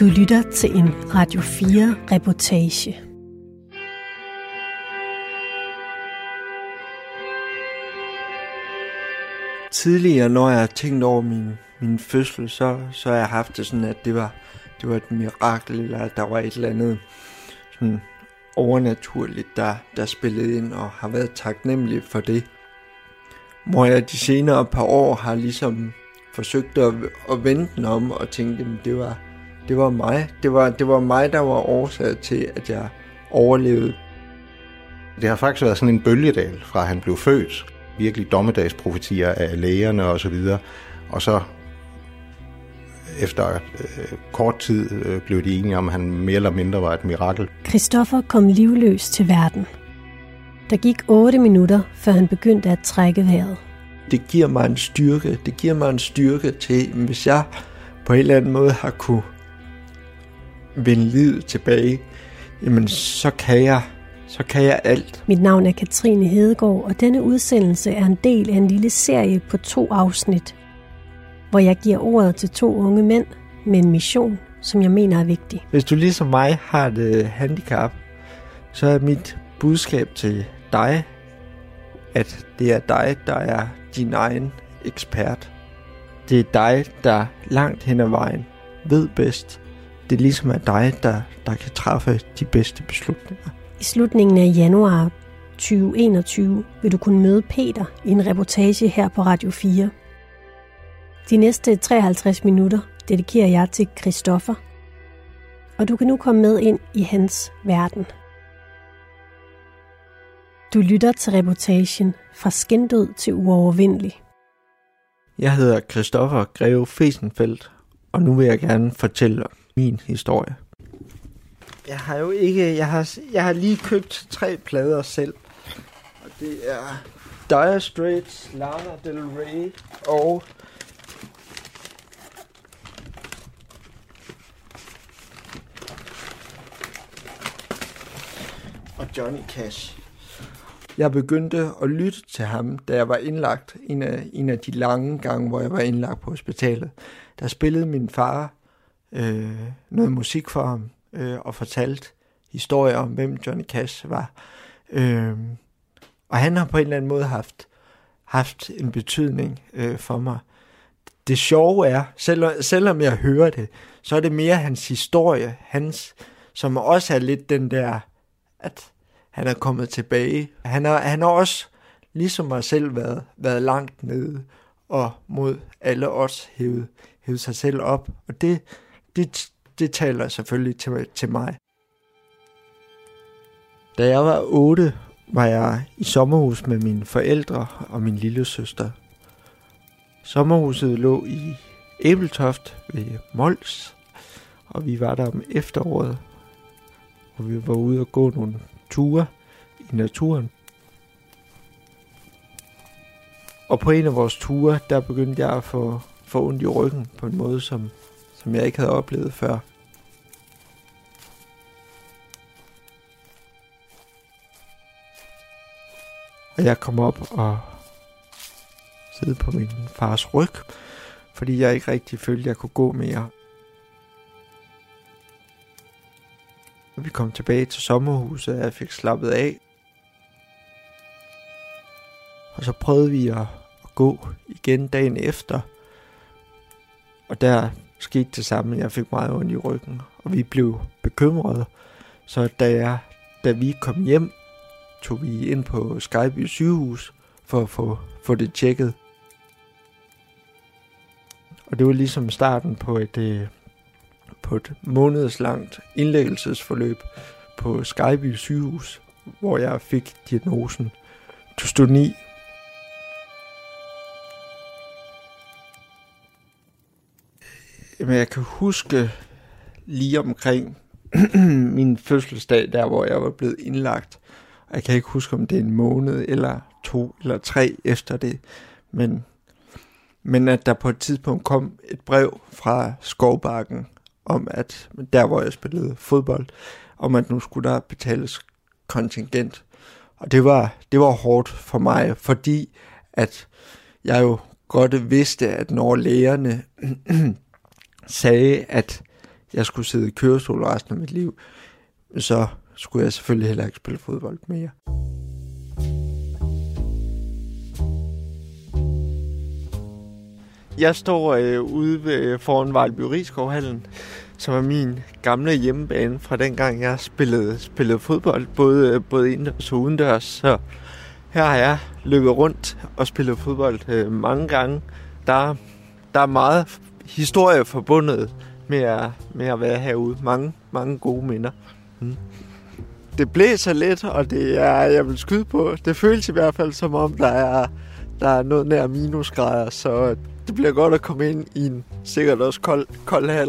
Du lytter til en Radio 4 reportage. Tidligere, når jeg har tænkt over min, min fødsel, så, så har jeg haft det sådan, at det var, det var et mirakel, eller at der var et eller andet sådan overnaturligt, der, der spillede ind, og har været taknemmelig for det. Hvor jeg de senere par år har ligesom forsøgt at, at vende den om og tænkte, at det var, det var mig. Det var, det var mig, der var årsag til, at jeg overlevede. Det har faktisk været sådan en bølgedal, fra han blev født. Virkelig dommedagsprofetier af lægerne og så videre. Og så efter øh, kort tid øh, blev de enige om, at han mere eller mindre var et mirakel. Christoffer kom livløs til verden. Der gik 8 minutter, før han begyndte at trække vejret. Det giver mig en styrke. Det giver mig en styrke til, hvis jeg på en eller anden måde har kunne vende livet tilbage, jamen så kan jeg, så kan jeg alt. Mit navn er Katrine Hedegaard, og denne udsendelse er en del af en lille serie på to afsnit, hvor jeg giver ordet til to unge mænd med en mission, som jeg mener er vigtig. Hvis du ligesom mig har et handicap, så er mit budskab til dig, at det er dig, der er din egen ekspert. Det er dig, der langt hen ad vejen ved bedst. Det ligesom er dig, der, der kan træffe de bedste beslutninger. I slutningen af januar 2021 vil du kunne møde Peter i en reportage her på Radio 4. De næste 53 minutter dedikerer jeg til Christoffer, og du kan nu komme med ind i hans verden. Du lytter til reportagen Fra skindød til uovervindelig. Jeg hedder Christoffer Greve Fesenfeldt, og nu vil jeg gerne fortælle min historie. Jeg har jo ikke, jeg har, jeg har lige købt tre plader selv. Og det er Dire Straits, Lana Del Rey og og Johnny Cash. Jeg begyndte at lytte til ham, da jeg var indlagt. En af, en af de lange gange, hvor jeg var indlagt på hospitalet. Der spillede min far øh, noget musik for ham øh, og fortalte historier om, hvem Johnny Cash var. Øh, og han har på en eller anden måde haft, haft en betydning øh, for mig. Det sjove er, selvom, selvom jeg hører det, så er det mere hans historie, hans, som også er lidt den der, at han er kommet tilbage. Han har, han har også, ligesom mig selv, været, været langt nede og mod alle os hævet, hævet sig selv op. Og det, det, det taler selvfølgelig til, til mig. Da jeg var 8, var jeg i sommerhus med mine forældre og min lille søster. Sommerhuset lå i Æbeltoft ved Mols, og vi var der om efteråret, og vi var ude og gå nogle ture i naturen. Og på en af vores ture, der begyndte jeg at få, få ondt i ryggen på en måde, som, som jeg ikke havde oplevet før. Og jeg kom op og sidde på min fars ryg, fordi jeg ikke rigtig følte, at jeg kunne gå mere. Og Vi kom tilbage til sommerhuset, og jeg fik slappet af. Og så prøvede vi at, at gå igen dagen efter. Og der skete det samme. Jeg fik meget ondt i ryggen, og vi blev bekymrede. Så da, jeg, da vi kom hjem, tog vi ind på Skyby sygehus for at få, få det tjekket. Og det var ligesom starten på et, øh, på et månedslangt indlæggelsesforløb på Skyby sygehus, hvor jeg fik diagnosen dystoni. Men jeg kan huske lige omkring min fødselsdag, der hvor jeg var blevet indlagt. Jeg kan ikke huske, om det er en måned eller to eller tre efter det, men, men at der på et tidspunkt kom et brev fra Skovbakken, om at der hvor jeg spillede fodbold, om at nu skulle der betales kontingent. Og det var, det var hårdt for mig, fordi at jeg jo godt vidste, at når lægerne sagde, at jeg skulle sidde i kørestol resten af mit liv, så skulle jeg selvfølgelig heller ikke spille fodbold mere. Jeg står øh, ude ved, øh, foran Vejlby Rigskovhallen, som er min gamle hjemmebane fra dengang jeg spillede, spillede fodbold, både, øh, både indendørs og udendørs. Så her har jeg løbet rundt og spillet fodbold øh, mange gange. Der, der er meget historie forbundet med at, med at være herude. Mange, mange gode minder. Mm. Det blæser lidt, og det er, jeg vil skyde på, det føles i hvert fald som om, der er, der er noget nær minusgrader, så det bliver godt at komme ind i en sikkert også kold, kold hal.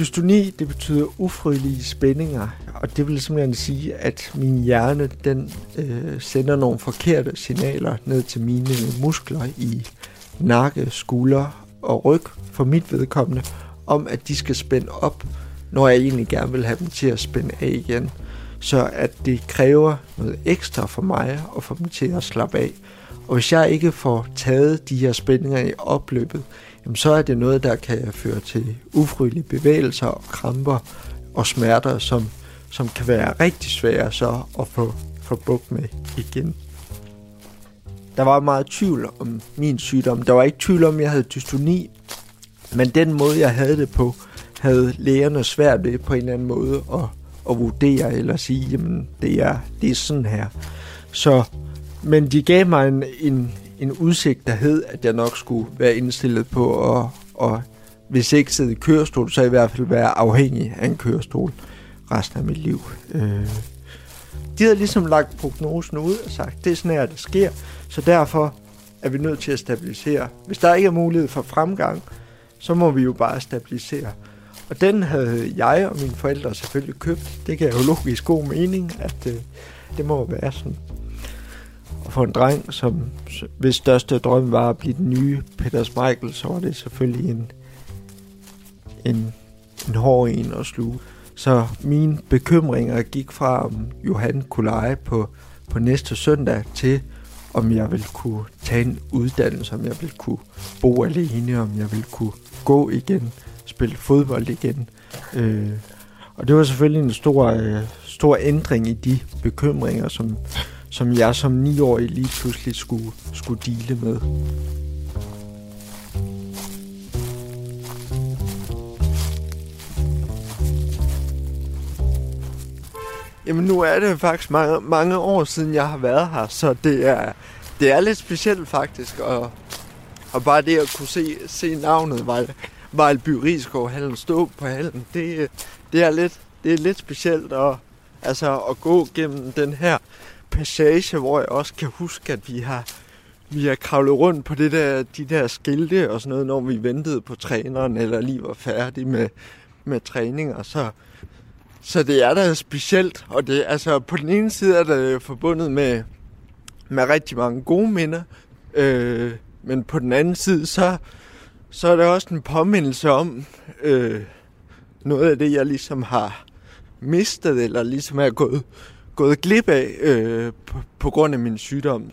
Dystoni, det betyder ufrivillige spændinger, og det vil simpelthen sige, at min hjerne, den øh, sender nogle forkerte signaler ned til mine muskler i nakke, skulder og ryg, for mit vedkommende, om at de skal spænde op, når jeg egentlig gerne vil have dem til at spænde af igen. Så at det kræver noget ekstra for mig at få dem til at slappe af. Og hvis jeg ikke får taget de her spændinger i opløbet, jamen så er det noget, der kan føre til ufrivillige bevægelser og kramper og smerter, som, som kan være rigtig svære så at få, få bukt med igen. Der var meget tvivl om min sygdom. Der var ikke tvivl om, at jeg havde dystoni, men den måde, jeg havde det på, havde lægerne svært ved på en eller anden måde at, at vurdere eller sige, jamen det er, det er sådan her. Så, men de gav mig en, en, en udsigt, der hed, at jeg nok skulle være indstillet på at, at hvis ikke sidde i kørestol, så i hvert fald være afhængig af en kørestol resten af mit liv. Øh. De havde ligesom lagt prognosen ud og sagt, det er sådan her, det sker, så derfor er vi nødt til at stabilisere. Hvis der ikke er mulighed for fremgang, så må vi jo bare stabilisere. Og den havde jeg og mine forældre selvfølgelig købt. Det gav jo logisk god mening, at øh, det må være sådan. For en dreng, som hvis største drøm var at blive den nye Peter Michael, så var det selvfølgelig en, en, en hård en at sluge. Så mine bekymringer gik fra, om Johan kunne lege på, på næste søndag, til om jeg ville kunne tage en uddannelse, om jeg ville kunne bo alene, om jeg ville kunne gå igen, spille fodbold igen. Øh, og det var selvfølgelig en stor, øh, stor ændring i de bekymringer, som, som jeg som niårig lige pludselig skulle, skulle dele med. Jamen nu er det faktisk mange, mange år siden, jeg har været her, så det er, det er lidt specielt faktisk. Og, og bare det at kunne se, se navnet Vejl, Vejlby Rigskov Hallen stå på hallen, det, det, er lidt, det er lidt specielt at, altså, at gå gennem den her passage, hvor jeg også kan huske, at vi har, vi har kravlet rundt på det der, de der skilte og sådan noget, når vi ventede på træneren, eller lige var færdige med, med træninger. Så, så det er da specielt, og det, altså, på den ene side er det forbundet med, med rigtig mange gode minder, øh, men på den anden side, så, så er det også en påmindelse om øh, noget af det, jeg ligesom har mistet, eller ligesom er gået, gået glip af øh, på, på grund af min sygdom.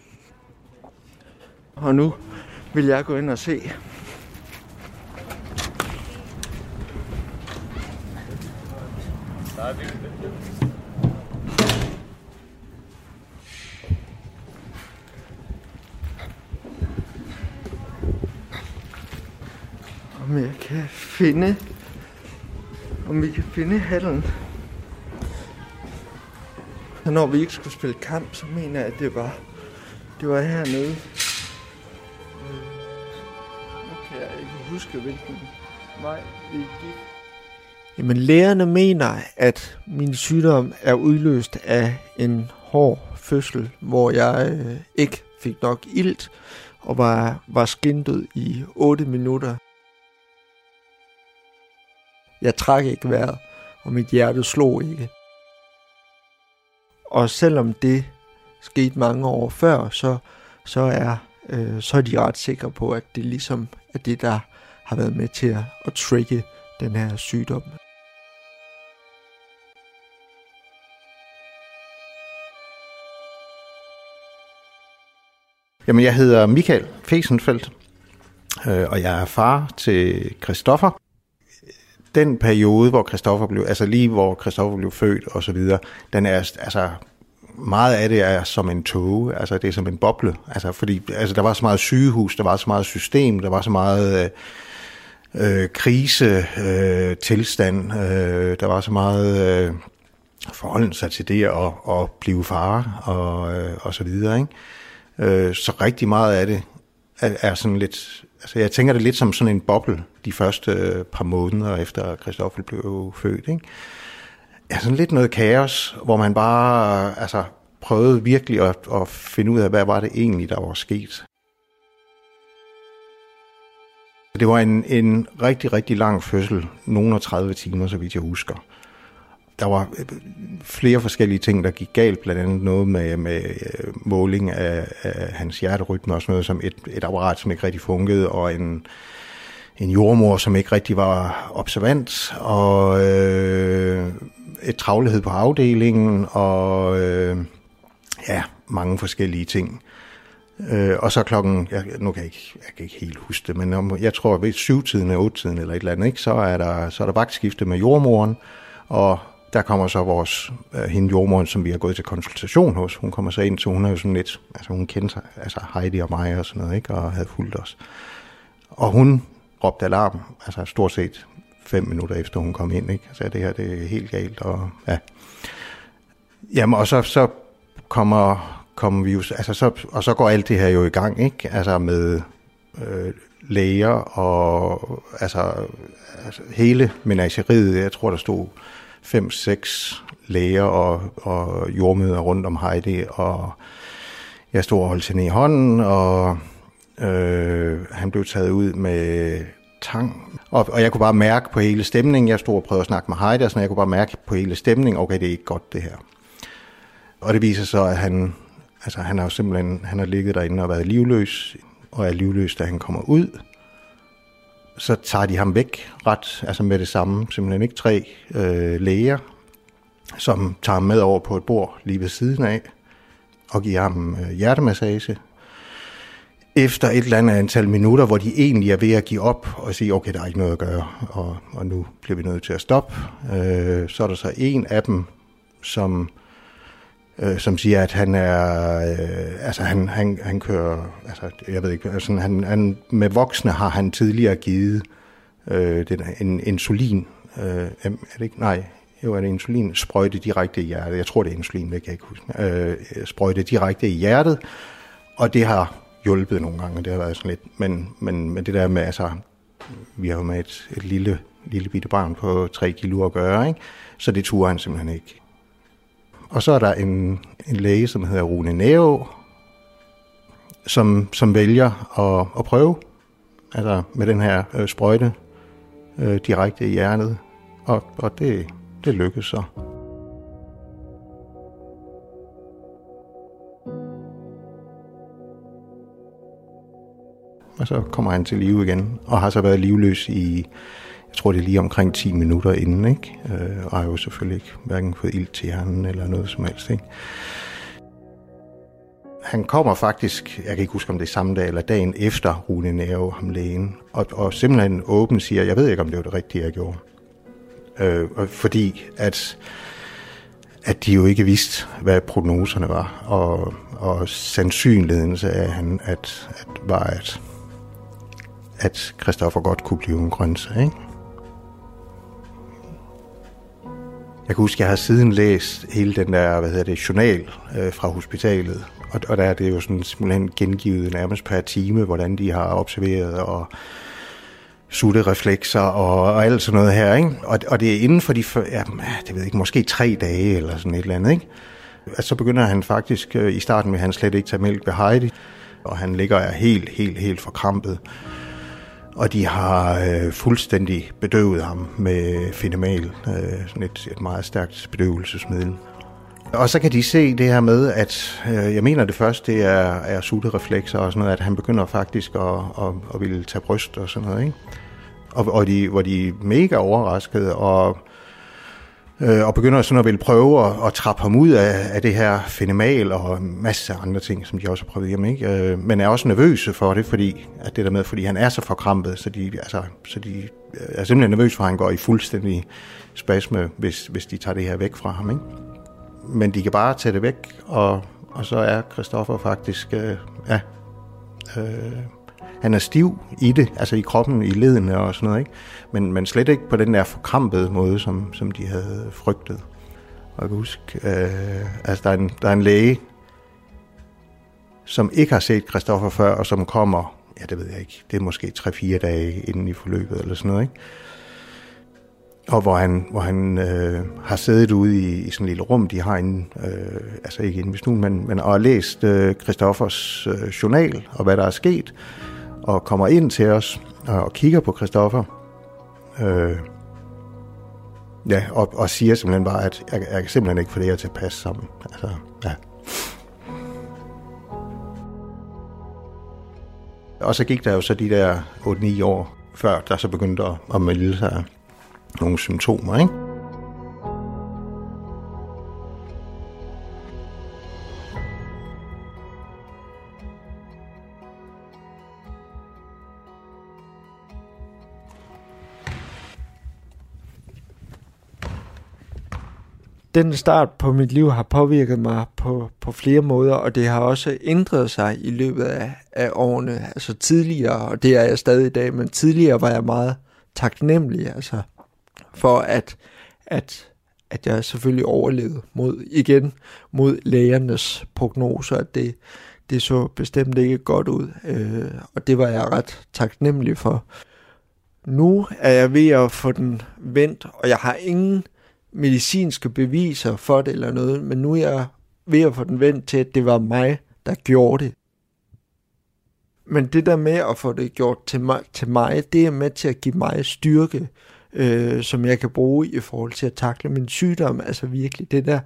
Og nu vil jeg gå ind og se. Om jeg kan finde om vi kan finde hallen. Så når vi ikke skulle spille kamp, så mener jeg, at det var, det var hernede. Øh, nu kan jeg ikke huske, hvilken vej vi gik. Jamen lægerne mener, at min sygdom er udløst af en hård fødsel, hvor jeg øh, ikke fik nok ilt og var, var skindød i 8 minutter. Jeg trak ikke vejret, og mit hjerte slog ikke. Og selvom det skete mange år før, så, så, er, øh, så er de ret sikre på, at det ligesom er det, der har været med til at, at trigge den her sygdom. Jamen, jeg hedder Michael Fesenfeldt, øh, og jeg er far til Christoffer. Den periode, hvor Christoffer blev, altså lige hvor Christoffer blev født og så videre, den er, altså, meget af det er som en tog, altså det er som en boble, altså fordi altså, der var så meget sygehus, der var så meget system, der var så meget øh, øh, krise, øh, tilstand, øh, der var så meget øh, forholden sig til det at, at blive far og, øh, og så videre, ikke? Øh, så rigtig meget af det er, er sådan lidt, altså jeg tænker det lidt som sådan en boble de første øh, par måneder efter Christoffel blev født, ikke? Ja, sådan lidt noget kaos, hvor man bare øh, altså, prøvede virkelig at, at finde ud af, hvad var det egentlig, der var sket. Det var en, en rigtig, rigtig lang fødsel, nogle af 30 timer, så vidt jeg husker der var øh, flere forskellige ting, der gik galt, blandt andet noget med, med øh, måling af, af hans hjerterytme og sådan noget, som et, et apparat, som ikke rigtig fungerede, og en, en jordmor, som ikke rigtig var observant, og øh, et travlhed på afdelingen, og øh, ja, mange forskellige ting. Øh, og så klokken, jeg, nu kan jeg, ikke, jeg kan ikke helt huske det, men om, jeg tror ved syvtiden eller otte-tiden eller et eller andet, ikke, så, er der, så er der vagtskifte med jordmoren, og der kommer så vores, øh, hende jordmoren, som vi har gået til konsultation hos, hun kommer så ind, så hun er jo sådan lidt, altså hun kendte sig, altså Heidi og mig og sådan noget, ikke, og havde fulgt os. Og hun råbte alarm, altså stort set fem minutter efter hun kom ind, ikke, så det her, det er helt galt, og ja. Jamen, og så, så kommer, kommer vi jo, altså så, og så går alt det her jo i gang, ikke, altså med øh, læger og altså, altså hele menageriet, jeg tror der stod fem, seks læger og, og jordmøder rundt om Heidi, og jeg stod og holdt hende i hånden, og øh, han blev taget ud med tang. Og, og jeg kunne bare mærke på hele stemningen, jeg stod og prøvede at snakke med Heidi, og sådan, jeg kunne bare mærke på hele stemningen, okay, det er ikke godt det her. Og det viser så, at han, altså, han har jo simpelthen han har ligget derinde og været livløs, og er livløs, da han kommer ud så tager de ham væk ret, altså med det samme, simpelthen ikke tre øh, læger, som tager ham med over på et bord lige ved siden af, og giver ham øh, hjertemassage. Efter et eller andet antal minutter, hvor de egentlig er ved at give op og sige, okay, der er ikke noget at gøre, og, og nu bliver vi nødt til at stoppe, øh, så er der så en af dem, som øh, Øh, som siger, at han er, øh, altså han, han, han kører, altså jeg ved ikke, altså han, han, med voksne har han tidligere givet øh, den, en insulin, øh, er det ikke, nej, jo er det insulin, sprøjte direkte i hjertet, jeg tror det er insulin, det kan jeg ikke huske, øh, sprøjte direkte i hjertet, og det har hjulpet nogle gange, det har været sådan lidt, men, men, men det der med, altså, vi har jo med et, et lille, lille bitte barn på 3 kilo at gøre, ikke? så det turde han simpelthen ikke. Og så er der en, en læge, som hedder Rune Næo, som, som vælger at, at prøve altså med den her øh, sprøjte øh, direkte i hjernet. Og, og det, det lykkes så. Og så kommer han til live igen, og har så været livløs i jeg tror det er lige omkring 10 minutter inden, ikke? Øh, og har jo selvfølgelig ikke hverken fået ild til hjernen eller noget som helst, ikke? Han kommer faktisk, jeg kan ikke huske om det er samme dag eller dagen efter Rune Næve, ham lægen, og, og simpelthen åben siger, jeg ved ikke om det var det rigtige, jeg gjorde. Øh, fordi at, at de jo ikke vidste, hvad prognoserne var, og, og sandsynligheden af, han, at, at var, at, at Christoffer godt kunne blive en grøntsag, ikke? Jeg kan huske, jeg har siden læst hele den der, hvad hedder det, journal øh, fra hospitalet. Og, og der er det jo sådan simpelthen gengivet nærmest per time, hvordan de har observeret og sutte reflekser og, og alt sådan noget her. Ikke? Og, og det er inden for de, ja, det ved jeg ikke, måske tre dage eller sådan et eller andet. Ikke? Altså, så begynder han faktisk, øh, i starten med han slet ikke tage mælk ved Heidi, og han ligger helt, helt, helt forkrampet og de har øh, fuldstændig bedøvet ham med finemal, øh, sådan et, et meget stærkt bedøvelsesmiddel. Og så kan de se det her med, at øh, jeg mener det først, det er, er sutereflekser og sådan noget, at han begynder faktisk at, at, at ville tage bryst og sådan noget, ikke? Og, og de, hvor de er mega overraskede, og øh, og begynder sådan at ville prøve at, at trappe ham ud af, af det her fenomenal og masser af andre ting, som de også har prøvet hjemme, ikke? Øh, men er også nervøse for det, fordi at det der med, fordi han er så forkrampet, så de, altså, så de øh, er simpelthen nervøse for, at han går i fuldstændig spasme, hvis, hvis de tager det her væk fra ham, ikke? Men de kan bare tage det væk, og, og så er Christoffer faktisk, øh, ja, øh, han er stiv i det, altså i kroppen, i ledene og sådan noget, ikke? Men, men slet ikke på den der forkrampede måde, som, som de havde frygtet. Og jeg kan huske, øh, altså der er, en, der er en læge, som ikke har set Christoffer før, og som kommer, ja det ved jeg ikke, det er måske 3-4 dage inden i forløbet eller sådan noget, ikke? Og hvor han, hvor han øh, har siddet ude i, i sådan et lille rum, de har en, øh, altså ikke inde ved stuen, men, men og har læst øh, Christoffers øh, journal og hvad der er sket, og kommer ind til os øh, og, kigger på Christoffer. Øh, ja, og, og siger simpelthen bare, at jeg, jeg kan simpelthen ikke få det her til at passe sammen. Altså, ja. Og så gik der jo så de der 8-9 år, før der så begyndte at, at melde sig nogle symptomer, ikke? Den start på mit liv har påvirket mig på, på flere måder, og det har også ændret sig i løbet af, af årene. Altså tidligere, og det er jeg stadig i dag, men tidligere var jeg meget taknemmelig altså, for, at, at, at jeg selvfølgelig overlevede mod, igen mod lægernes prognoser, at det, det så bestemt ikke godt ud, øh, og det var jeg ret taknemmelig for. Nu er jeg ved at få den vendt, og jeg har ingen medicinske beviser for det eller noget, men nu er jeg ved at få den vendt til, at det var mig, der gjorde det. Men det der med at få det gjort til mig, til mig det er med til at give mig styrke, øh, som jeg kan bruge i forhold til at takle min sygdom. Altså virkelig det der,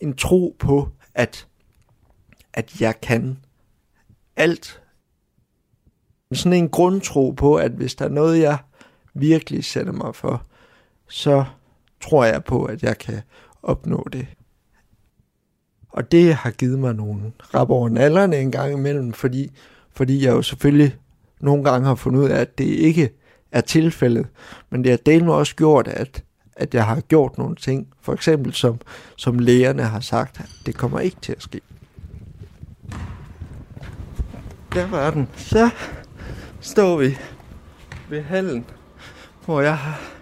en tro på, at, at jeg kan alt. Sådan en grundtro på, at hvis der er noget, jeg virkelig sætter mig for, så tror jeg på, at jeg kan opnå det. Og det har givet mig nogle rap over nallerne en gang imellem, fordi, fordi jeg jo selvfølgelig nogle gange har fundet ud af, at det ikke er tilfældet. Men det har delt også gjort, at, at jeg har gjort nogle ting, for eksempel som, som lægerne har sagt, at det kommer ikke til at ske. Der var den. Så står vi ved hallen, hvor jeg har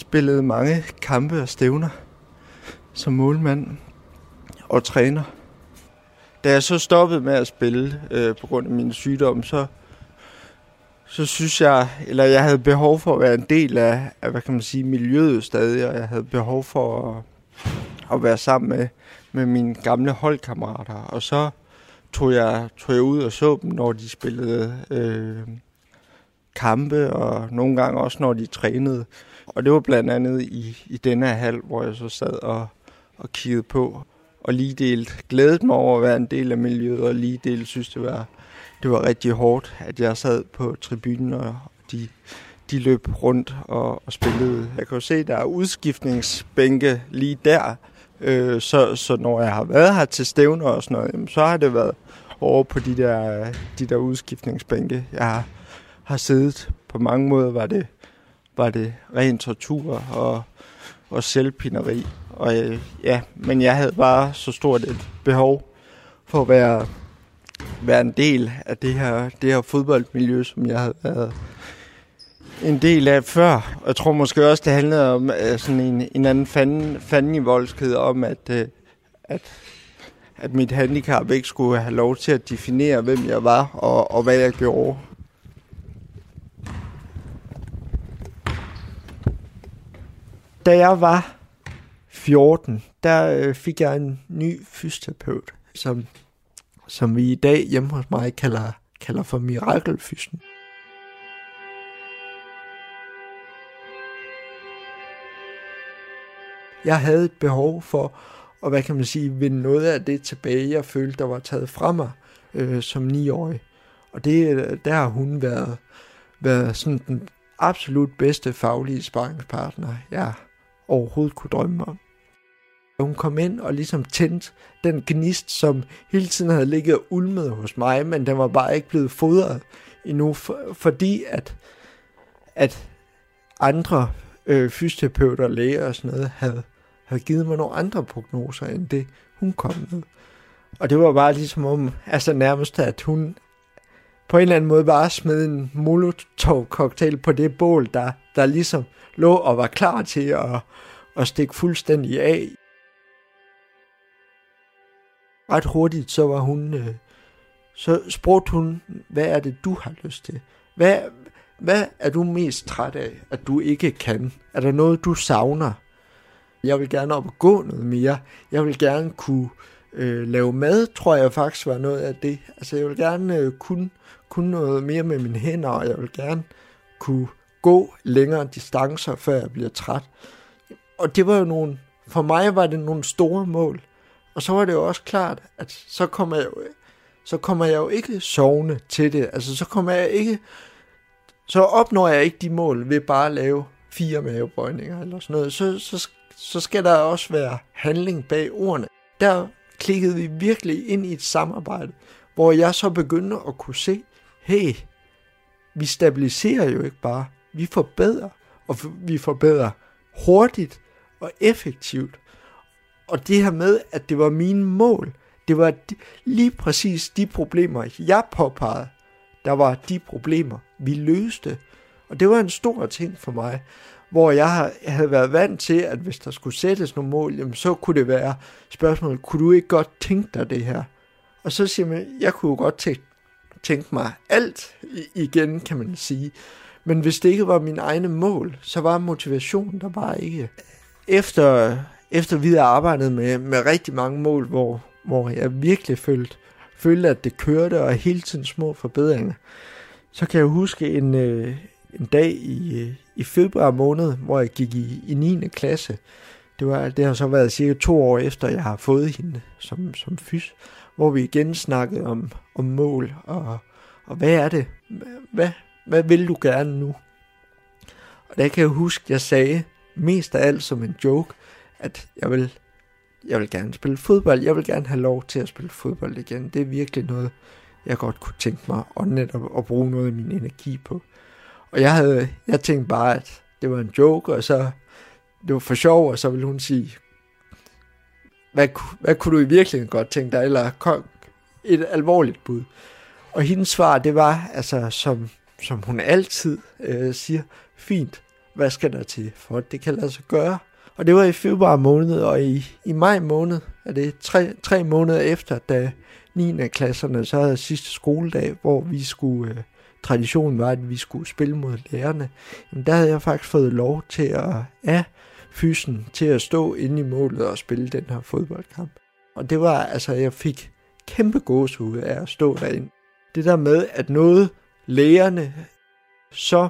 spillede mange kampe og stævner som målmand og træner. Da jeg så stoppede med at spille øh, på grund af min sygdom, så, så synes jeg, eller jeg havde behov for at være en del af, af hvad kan man sige, miljøet stadig, og jeg havde behov for at, at være sammen med, med mine gamle holdkammerater. Og så tog jeg, tog jeg ud og så dem, når de spillede øh, kampe, og nogle gange også, når de trænede. Og det var blandt andet i, i denne hal, hvor jeg så sad og, og kiggede på, og lige delt glædet mig over at være en del af miljøet, og lige delt synes, det var, det var rigtig hårdt, at jeg sad på tribunen, og de, de løb rundt og, og spillede. Jeg kan jo se, der er udskiftningsbænke lige der, øh, så, så når jeg har været her til stævner og sådan noget, så har det været over på de der, de der udskiftningsbænke. Jeg har, har siddet. På mange måder var det var det ren tortur og, og selvpineri. Og øh, ja, men jeg havde bare så stort et behov for at være, være en del af det her, det her fodboldmiljø, som jeg havde været en del af før. Og jeg tror måske også, det handlede om øh, sådan en, en anden fanden, fanden i voldsked om, at, øh, at, at mit handicap ikke skulle have lov til at definere, hvem jeg var og, og hvad jeg gjorde. Da jeg var 14, der øh, fik jeg en ny fysioterapeut, som, som vi i dag hjemme hos mig kalder, kalder for mirakelfysen. Jeg havde et behov for, og hvad kan man sige, vinde noget af det tilbage, jeg følte, der var taget fra mig øh, som 9-årig. Og det, der har hun været, været sådan den absolut bedste faglige sparringspartner, jeg overhovedet kunne drømme om. Hun kom ind og ligesom tændte den gnist, som hele tiden havde ligget ulmet hos mig, men den var bare ikke blevet fodret endnu, for, fordi at, at andre øh, fysioterapeuter, læger og sådan noget, havde, havde givet mig nogle andre prognoser, end det hun kom med. Og det var bare ligesom om, altså nærmest, at hun på en eller anden måde bare smed en molotov-cocktail på det bål, der, der ligesom lå og var klar til at, at stikke fuldstændig af. Ret hurtigt, så var hun, øh, så spurgte hun, hvad er det, du har lyst til? Hvad, hvad er du mest træt af, at du ikke kan? Er der noget, du savner? Jeg vil gerne op og gå noget mere. Jeg vil gerne kunne øh, lave mad, tror jeg faktisk var noget af det. Altså, jeg vil gerne øh, kunne, kunne noget mere med mine hænder, og jeg vil gerne kunne gå længere distancer, før jeg bliver træt. Og det var jo nogle, for mig var det nogle store mål. Og så var det jo også klart, at så kommer jeg jo, så kommer jeg jo ikke sovende til det. Altså, så kommer jeg ikke, så opnår jeg ikke de mål ved bare at lave fire mavebøjninger eller sådan noget. Så, så, så skal der også være handling bag ordene. Der klikkede vi virkelig ind i et samarbejde, hvor jeg så begyndte at kunne se, hey, vi stabiliserer jo ikke bare, vi forbedrer, og vi forbedrer hurtigt og effektivt. Og det her med, at det var mine mål, det var lige præcis de problemer, jeg påpegede, der var de problemer, vi løste. Og det var en stor ting for mig hvor jeg havde været vant til, at hvis der skulle sættes nogle mål, jamen, så kunne det være spørgsmålet, kunne du ikke godt tænke dig det her? Og så siger man, jeg kunne jo godt tænke, tænke mig alt igen, kan man sige. Men hvis det ikke var min egne mål, så var motivationen der bare ikke. Efter, efter vi havde arbejdet med, med rigtig mange mål, hvor, hvor jeg virkelig følte, følte, at det kørte, og hele tiden små forbedringer, så kan jeg huske en, øh, en dag i, øh, i februar måned, hvor jeg gik i, i 9. klasse. Det, var, det har så været cirka to år efter, jeg har fået hende som, som fys, hvor vi igen snakkede om, om mål, og, og hvad er det? Hvad, hvad vil du gerne nu? Og der kan jeg huske, jeg sagde mest af alt som en joke, at jeg vil, jeg vil gerne spille fodbold. Jeg vil gerne have lov til at spille fodbold igen. Det er virkelig noget, jeg godt kunne tænke mig og netop at bruge noget af min energi på. Og jeg havde, jeg tænkte bare, at det var en joke, og så, det var for sjov, og så ville hun sige, hvad, hvad kunne du i virkeligheden godt tænke dig, eller et alvorligt bud. Og hendes svar, det var, altså, som, som hun altid øh, siger, fint, hvad skal der til, for at det kan lade sig gøre. Og det var i februar måned, og i, i maj måned, er det tre, tre måneder efter, da 9. klasserne så havde sidste skoledag, hvor vi skulle øh, traditionen var, at vi skulle spille mod lærerne, jamen der havde jeg faktisk fået lov til at af fysen til at stå inde i målet og spille den her fodboldkamp. Og det var, altså, jeg fik kæmpe gåsehud af at stå derinde. Det der med, at noget lægerne så,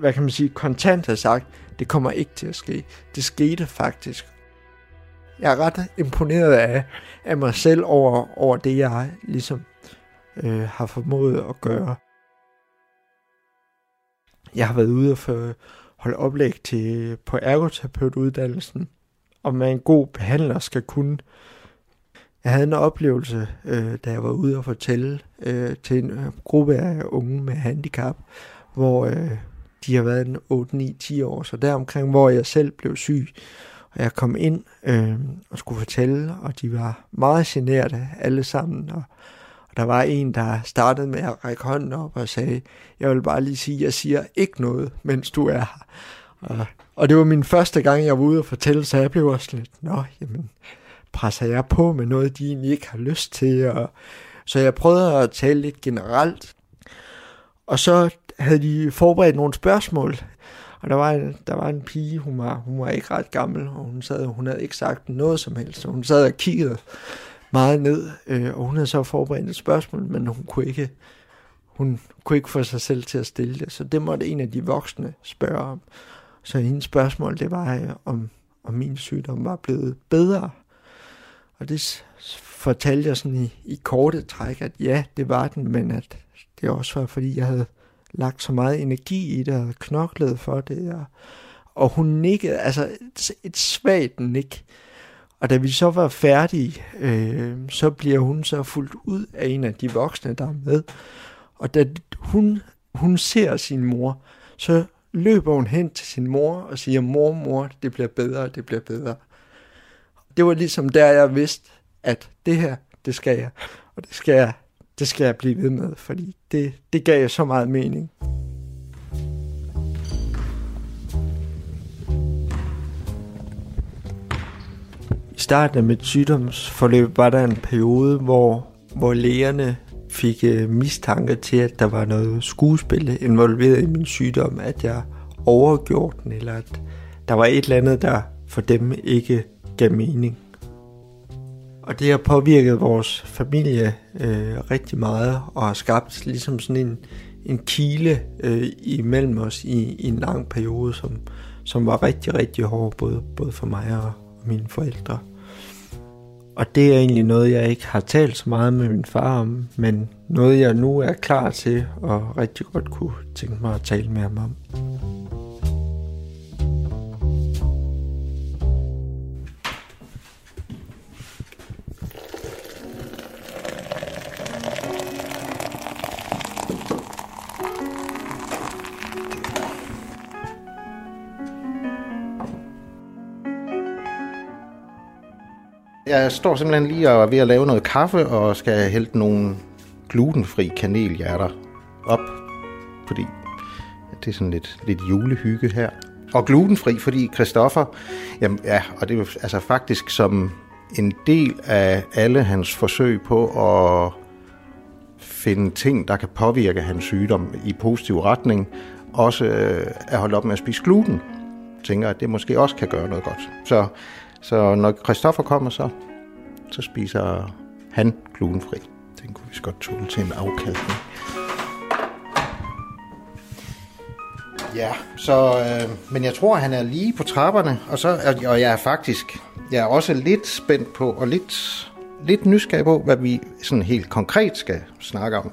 hvad kan man sige, kontant har sagt, det kommer ikke til at ske. Det skete faktisk. Jeg er ret imponeret af, af mig selv over, over det, jeg ligesom øh, har formået at gøre. Jeg har været ude og få holde oplæg til, på ergoterapeutuddannelsen, om man en god behandler skal kunne. Jeg havde en oplevelse, øh, da jeg var ude og fortælle øh, til en øh, gruppe af unge med handicap, hvor øh, de har været en 8, 9, 10 år, så deromkring, hvor jeg selv blev syg. Og jeg kom ind øh, og skulle fortælle, og de var meget generede alle sammen, og der var en, der startede med at række hånden op og sagde, jeg vil bare lige sige, jeg siger ikke noget, mens du er her. Og, og det var min første gang, jeg var ude og fortælle, så jeg blev også lidt, nå, jamen, presser jeg på med noget, de egentlig ikke har lyst til. Og, så jeg prøvede at tale lidt generelt. Og så havde de forberedt nogle spørgsmål. Og der var en, der var en pige, hun var, hun var ikke ret gammel, og hun, sad, hun havde ikke sagt noget som helst. Hun sad og kiggede meget ned, øh, og hun havde så forberedt et spørgsmål, men hun kunne ikke hun kunne ikke få sig selv til at stille det, så det måtte en af de voksne spørge om. Så hendes spørgsmål, det var, øh, om, om min sygdom var blevet bedre. Og det fortalte jeg sådan i, i korte træk, at ja, det var den, men at det også var, fordi jeg havde lagt så meget energi i det, og knoklet for det, og, og hun nikkede, altså et, et svagt nik. Og da vi så var færdige, øh, så bliver hun så fuldt ud af en af de voksne, der er med. Og da hun, hun ser sin mor, så løber hun hen til sin mor og siger, mor, mor, det bliver bedre, det bliver bedre. Det var ligesom der, jeg vidste, at det her, det skal jeg, og det skal jeg, det skal jeg blive ved med, fordi det, det gav så meget mening. I starten af mit sygdomsforløb var der en periode, hvor, hvor lægerne fik øh, mistanke til, at der var noget skuespil involveret i min sygdom, at jeg overgjorde den, eller at der var et eller andet, der for dem ikke gav mening. Og det har påvirket vores familie øh, rigtig meget, og har skabt ligesom sådan en, en kile øh, imellem os i, i en lang periode, som, som var rigtig, rigtig hård, både, både for mig og mine forældre. Og det er egentlig noget, jeg ikke har talt så meget med min far om, men noget, jeg nu er klar til og rigtig godt kunne tænke mig at tale med ham om. Jeg står simpelthen lige og er ved at lave noget kaffe, og skal hælde nogle glutenfri kanelhjerter op, fordi det er sådan lidt, lidt julehygge her. Og glutenfri, fordi Christoffer, jamen, ja, og det er altså faktisk som en del af alle hans forsøg på at finde ting, der kan påvirke hans sygdom i positiv retning, også øh, at holde op med at spise gluten. Tænker, at det måske også kan gøre noget godt. Så så når Christoffer kommer, så, så spiser han glutenfri. Den kunne vi godt tåle til en afkaldning. Ja, så, øh, men jeg tror, han er lige på trapperne, og, så, og jeg er faktisk, jeg er også lidt spændt på, og lidt, lidt nysgerrig på, hvad vi sådan helt konkret skal snakke om.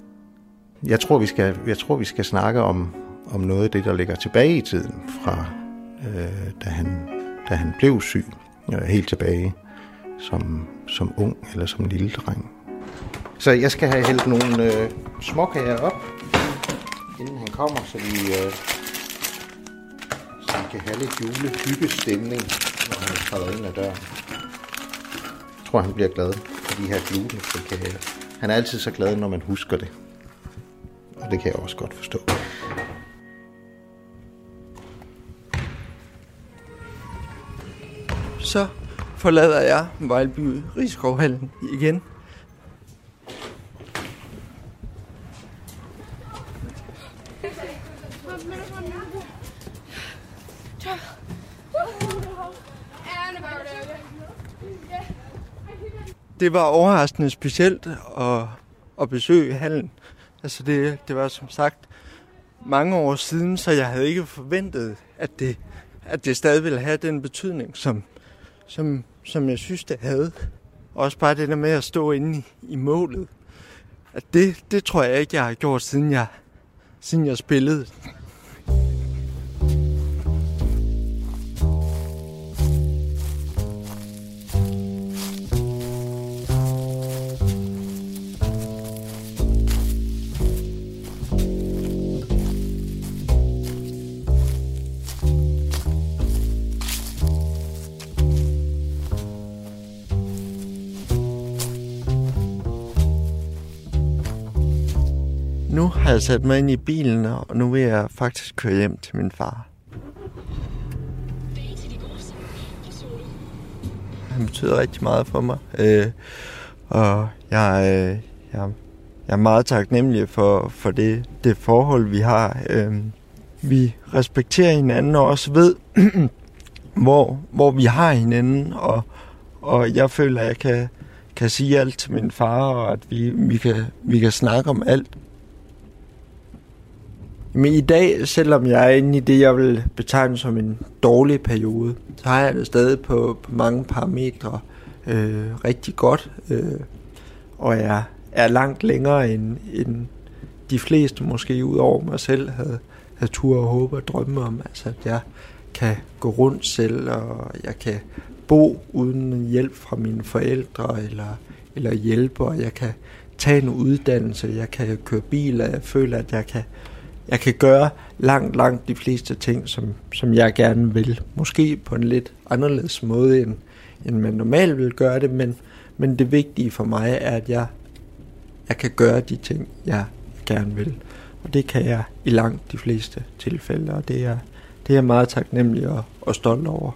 Jeg tror, vi skal, jeg tror, vi skal snakke om, om noget af det, der ligger tilbage i tiden, fra øh, da, han, da han blev syg øh, helt tilbage som, som ung eller som lille dreng. Så jeg skal have hældt nogle øh, småkager op, inden han kommer, så vi, øh, så vi kan have lidt julehyggestemning, når han træder ind ad døren. Jeg tror, han bliver glad for de her glutenfri kager. Han er altid så glad, når man husker det. Og det kan jeg også godt forstå. så forlader jeg Vejlby Rigskovhallen igen. Det var overraskende specielt at, at besøge hallen. Altså det, det var som sagt mange år siden, så jeg havde ikke forventet, at det, at det stadig ville have den betydning, som, som, som jeg synes, det havde. Også bare det der med at stå inde i, i målet. At det, det tror jeg ikke, jeg har gjort, siden jeg, siden jeg spillede. Har jeg sat mig ind i bilen, og nu vil jeg faktisk køre hjem til min far. Han betyder rigtig meget for mig, øh, og jeg, øh, jeg, jeg er meget taknemmelig for, for det, det forhold, vi har. Øh, vi respekterer hinanden og også ved, hvor, hvor vi har hinanden, og, og jeg føler, at jeg kan, kan sige alt til min far, og at vi, vi, kan, vi kan snakke om alt. Men i dag, selvom jeg er inde i det, jeg vil betegne som en dårlig periode, så har jeg det stadig på, på mange parametre øh, rigtig godt. Øh, og jeg er langt længere end, end de fleste måske ud over mig selv havde, havde tur og håbe og drømme om. Altså, at jeg, kan gå rundt selv, og jeg kan bo uden hjælp fra mine forældre eller, eller hjælper. og jeg kan tage en uddannelse, jeg kan køre bil, og jeg føler, at jeg kan, jeg kan gøre langt, langt de fleste ting, som, som jeg gerne vil. Måske på en lidt anderledes måde, end, end man normalt vil gøre det, men, men det vigtige for mig er, at jeg, jeg kan gøre de ting, jeg gerne vil. Og det kan jeg i langt de fleste tilfælde, og det er, det er jeg meget taknemmelig og, og stolt over.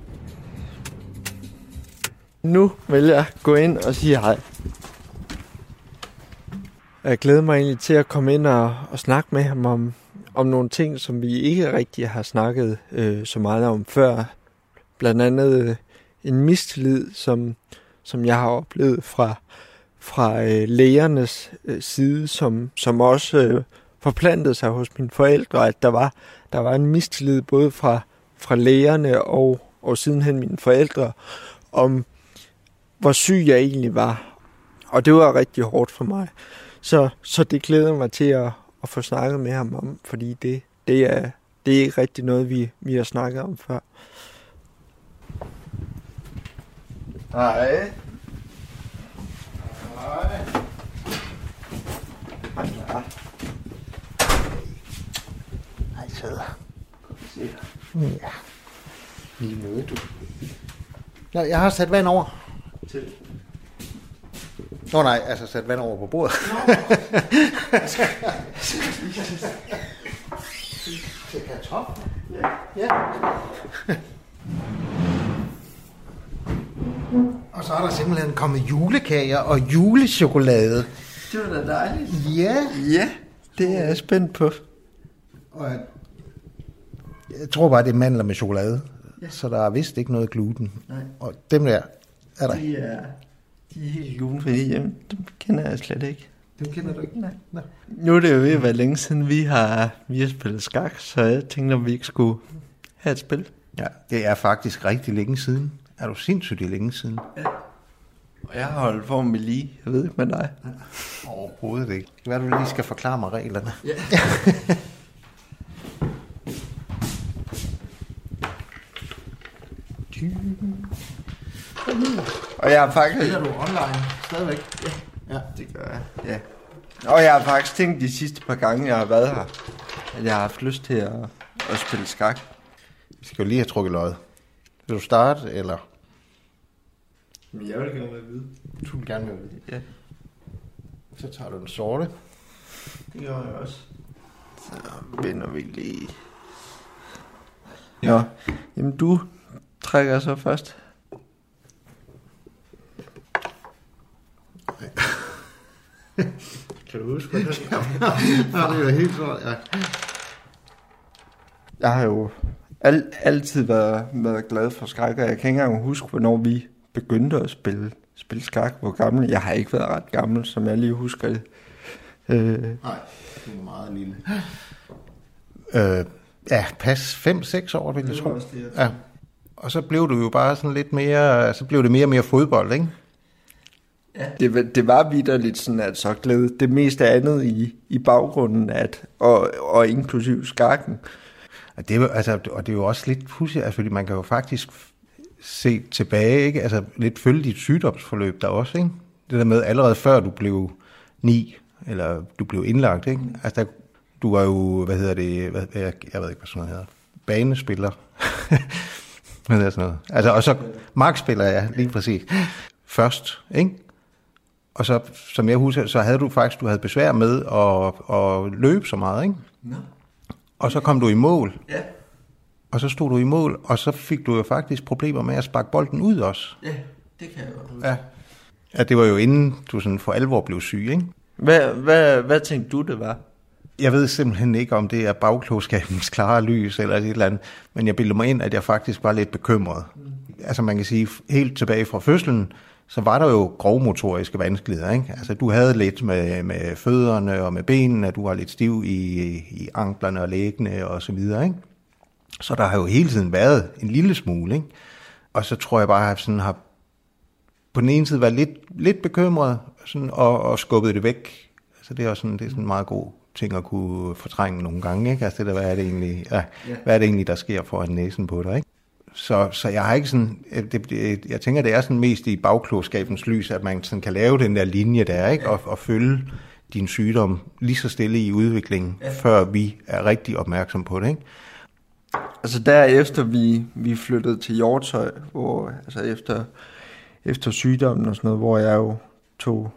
Nu vil jeg gå ind og sige hej. Jeg glæder mig egentlig til at komme ind og, og snakke med ham om, om nogle ting, som vi ikke rigtig har snakket øh, så meget om før. Blandt andet øh, en mistillid, som, som jeg har oplevet fra, fra øh, lægernes øh, side, som, som også øh, forplantede sig hos mine forældre, at der var, der var en mistillid både fra, fra lægerne og, og sidenhen mine forældre, om hvor syg jeg egentlig var. Og det var rigtig hårdt for mig. Så, så det glæder mig til at, at få snakket med ham om, fordi det, det, er, det er ikke rigtig noget, vi, vi har snakket om før. Hej. Hej. Hej. Hej, sød. Se her. Ja. Lige møde du Nå, jeg har sat vand over. til. Nå nej, altså sat vand over på bordet. Til kartofler? Ja. Ja. Og så er der simpelthen kommet julekager og julechokolade. Det var da dejligt. Ja. Ja, det er jeg spændt på. Og jeg, jeg tror bare, det er mandler med chokolade. Ja. Så der er vist ikke noget gluten. Nej. Og dem der er der. De er, de er helt glutenfrie. Jamen, dem kender jeg slet ikke. Dem kender du ikke? Nej. Nå. Nu er det jo ved at være længe siden, vi har, vi har spillet skak, så jeg tænkte, om vi ikke skulle have et spil. Ja, det er faktisk rigtig længe siden. Er du sindssygt længe siden? Og jeg har holdt form med lige. Jeg ved ikke med dig. Overhovedet ikke. Hvad er det, du lige skal forklare mig reglerne? Ja. Og jeg har faktisk... Spiller du online stadigvæk? Ja. ja. Det gør jeg, ja. Og jeg har faktisk tænkt de sidste par gange, jeg har været her, at jeg har haft lyst til at, at spille skak. Vi skal jo lige have trukket løjet. Vil du starte, eller? Men jeg vil gerne være vide. Du vil gerne med. Ja, Så tager du den sorte. det gør jeg også. Så vender vi lige. Nå, jamen du trækker så først. Kan du huske, hvad det Ja, det er helt sort, ja. Jeg har jo al, altid været, været glad for skak, og jeg kan ikke engang huske, hvornår vi begyndte at spille, spille skak. Hvor gammel? Jeg har ikke været ret gammel, som jeg lige husker det. Øh, Nej, det er meget lille. Øh, ja, pas 5-6 år, vil jeg tro. Ja. Og så blev du jo bare sådan lidt mere, så blev det mere og mere fodbold, ikke? Det, var- det var vidderligt sådan, at så glæde det meste andet i, i baggrunden, at, og, og inklusiv skakken. Og det, er jo- altså, og det er jo også lidt pudsigt, altså, fordi man kan jo faktisk se tilbage, ikke? Altså lidt følge dit sygdomsforløb der også, ikke? Det der med allerede før du blev ni, eller du blev indlagt, ikke? Altså der, du var jo, hvad hedder det, hvad, jeg, jeg ved ikke, hvad sådan noget hedder, banespiller. hvad hedder sådan noget? Altså, og så markspiller jeg, ja, lige præcis. Først, ikke? Og så, som jeg husker, så havde du faktisk, du havde besvær med at, at løbe så meget, ikke? Nå. Og så kom du i mål, Ja, og så stod du i mål, og så fik du jo faktisk problemer med at sparke bolden ud også. ja, det kan jeg godt huske. Ja. Ja, det var jo inden du sådan for alvor blev syg, ikke? Hvad, hvad, hvad tænkte du, det var? Jeg ved simpelthen ikke, om det er bagklogskabens klare lys eller et eller andet, men jeg bildte mig ind, at jeg faktisk var lidt bekymret. Mm. Altså man kan sige, helt tilbage fra fødslen, så var der jo grovmotoriske vanskeligheder. Ikke? Altså du havde lidt med, med fødderne og med benene, du var lidt stiv i, i anklerne og læggene og så videre. Ikke? Så der har jo hele tiden været en lille smule. Ikke? Og så tror jeg bare, at jeg sådan har på den ene side været lidt, lidt bekymret sådan, og, og skubbet det væk. Altså det er også sådan, det er sådan en meget god ting at kunne fortrænge nogle gange. Ikke? Altså det der, hvad er det egentlig, ja, Ja. hvad er det egentlig, der sker foran næsen på dig? Ikke? Så, så jeg har ikke sådan, øh, det, det, jeg tænker, det er sådan mest i bagklogskabens lys, at man sådan kan lave den der linje der, ikke? Og, og følge din sygdom lige så stille i udviklingen, ja. før vi er rigtig opmærksom på det, ikke? Altså derefter vi, vi flyttede til Hjortøj, hvor altså efter, efter sygdommen og sådan noget, hvor jeg jo tog,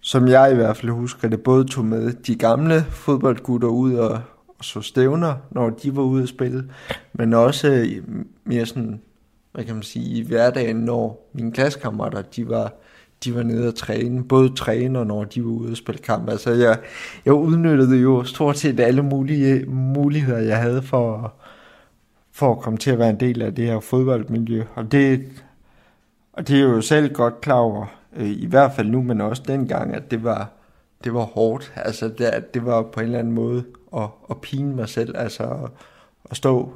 som jeg i hvert fald husker det, både tog med de gamle fodboldgutter ud og så stævner, når de var ude at spille, men også øh, mere sådan, hvad kan man sige, i hverdagen, når mine klassekammerater, de var, de var nede og træne, både træne og når de var ude og spille kamp. Altså jeg, jeg udnyttede jo stort set alle mulige øh, muligheder, jeg havde for, for at komme til at være en del af det her fodboldmiljø. Og det, og det er jo selv godt klar over, øh, i hvert fald nu, men også dengang, at det var, det var hårdt. Altså det, det var på en eller anden måde at, at pine mig selv, altså at, stå,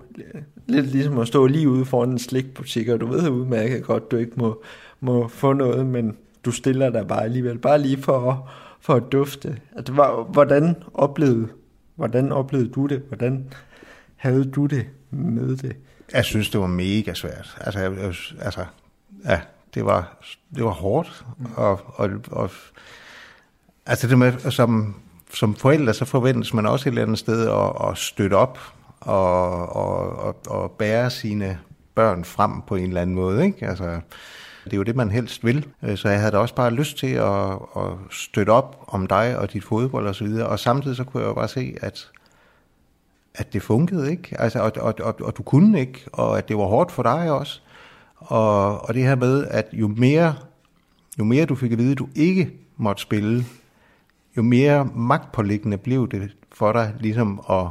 lidt ligesom at stå lige ude foran en slikbutik, og du ved udmærket godt, du ikke må, må få noget, men du stiller dig bare alligevel, bare lige for, for at dufte. Altså, at hvordan oplevede, hvordan oplevede du det? Hvordan havde du det med det? Jeg synes, det var mega svært. Altså, jeg, altså ja, det var, det var hårdt, og, og, og altså det med, som, som forældre, så forventes man også et eller andet sted at, at støtte op og, og, og, og bære sine børn frem på en eller anden måde, ikke? Altså, det er jo det, man helst vil. Øh, så jeg havde da også bare lyst til at, at støtte op om dig og dit fodbold og så videre. Og samtidig så kunne jeg jo bare se, at, at det funkede ikke. Altså, og, og, og, og du kunne ikke, og at det var hårdt for dig også. Og, og det her med, at jo mere, jo mere du fik at vide, at du ikke måtte spille, jo mere magtpåliggende blev det for dig ligesom at,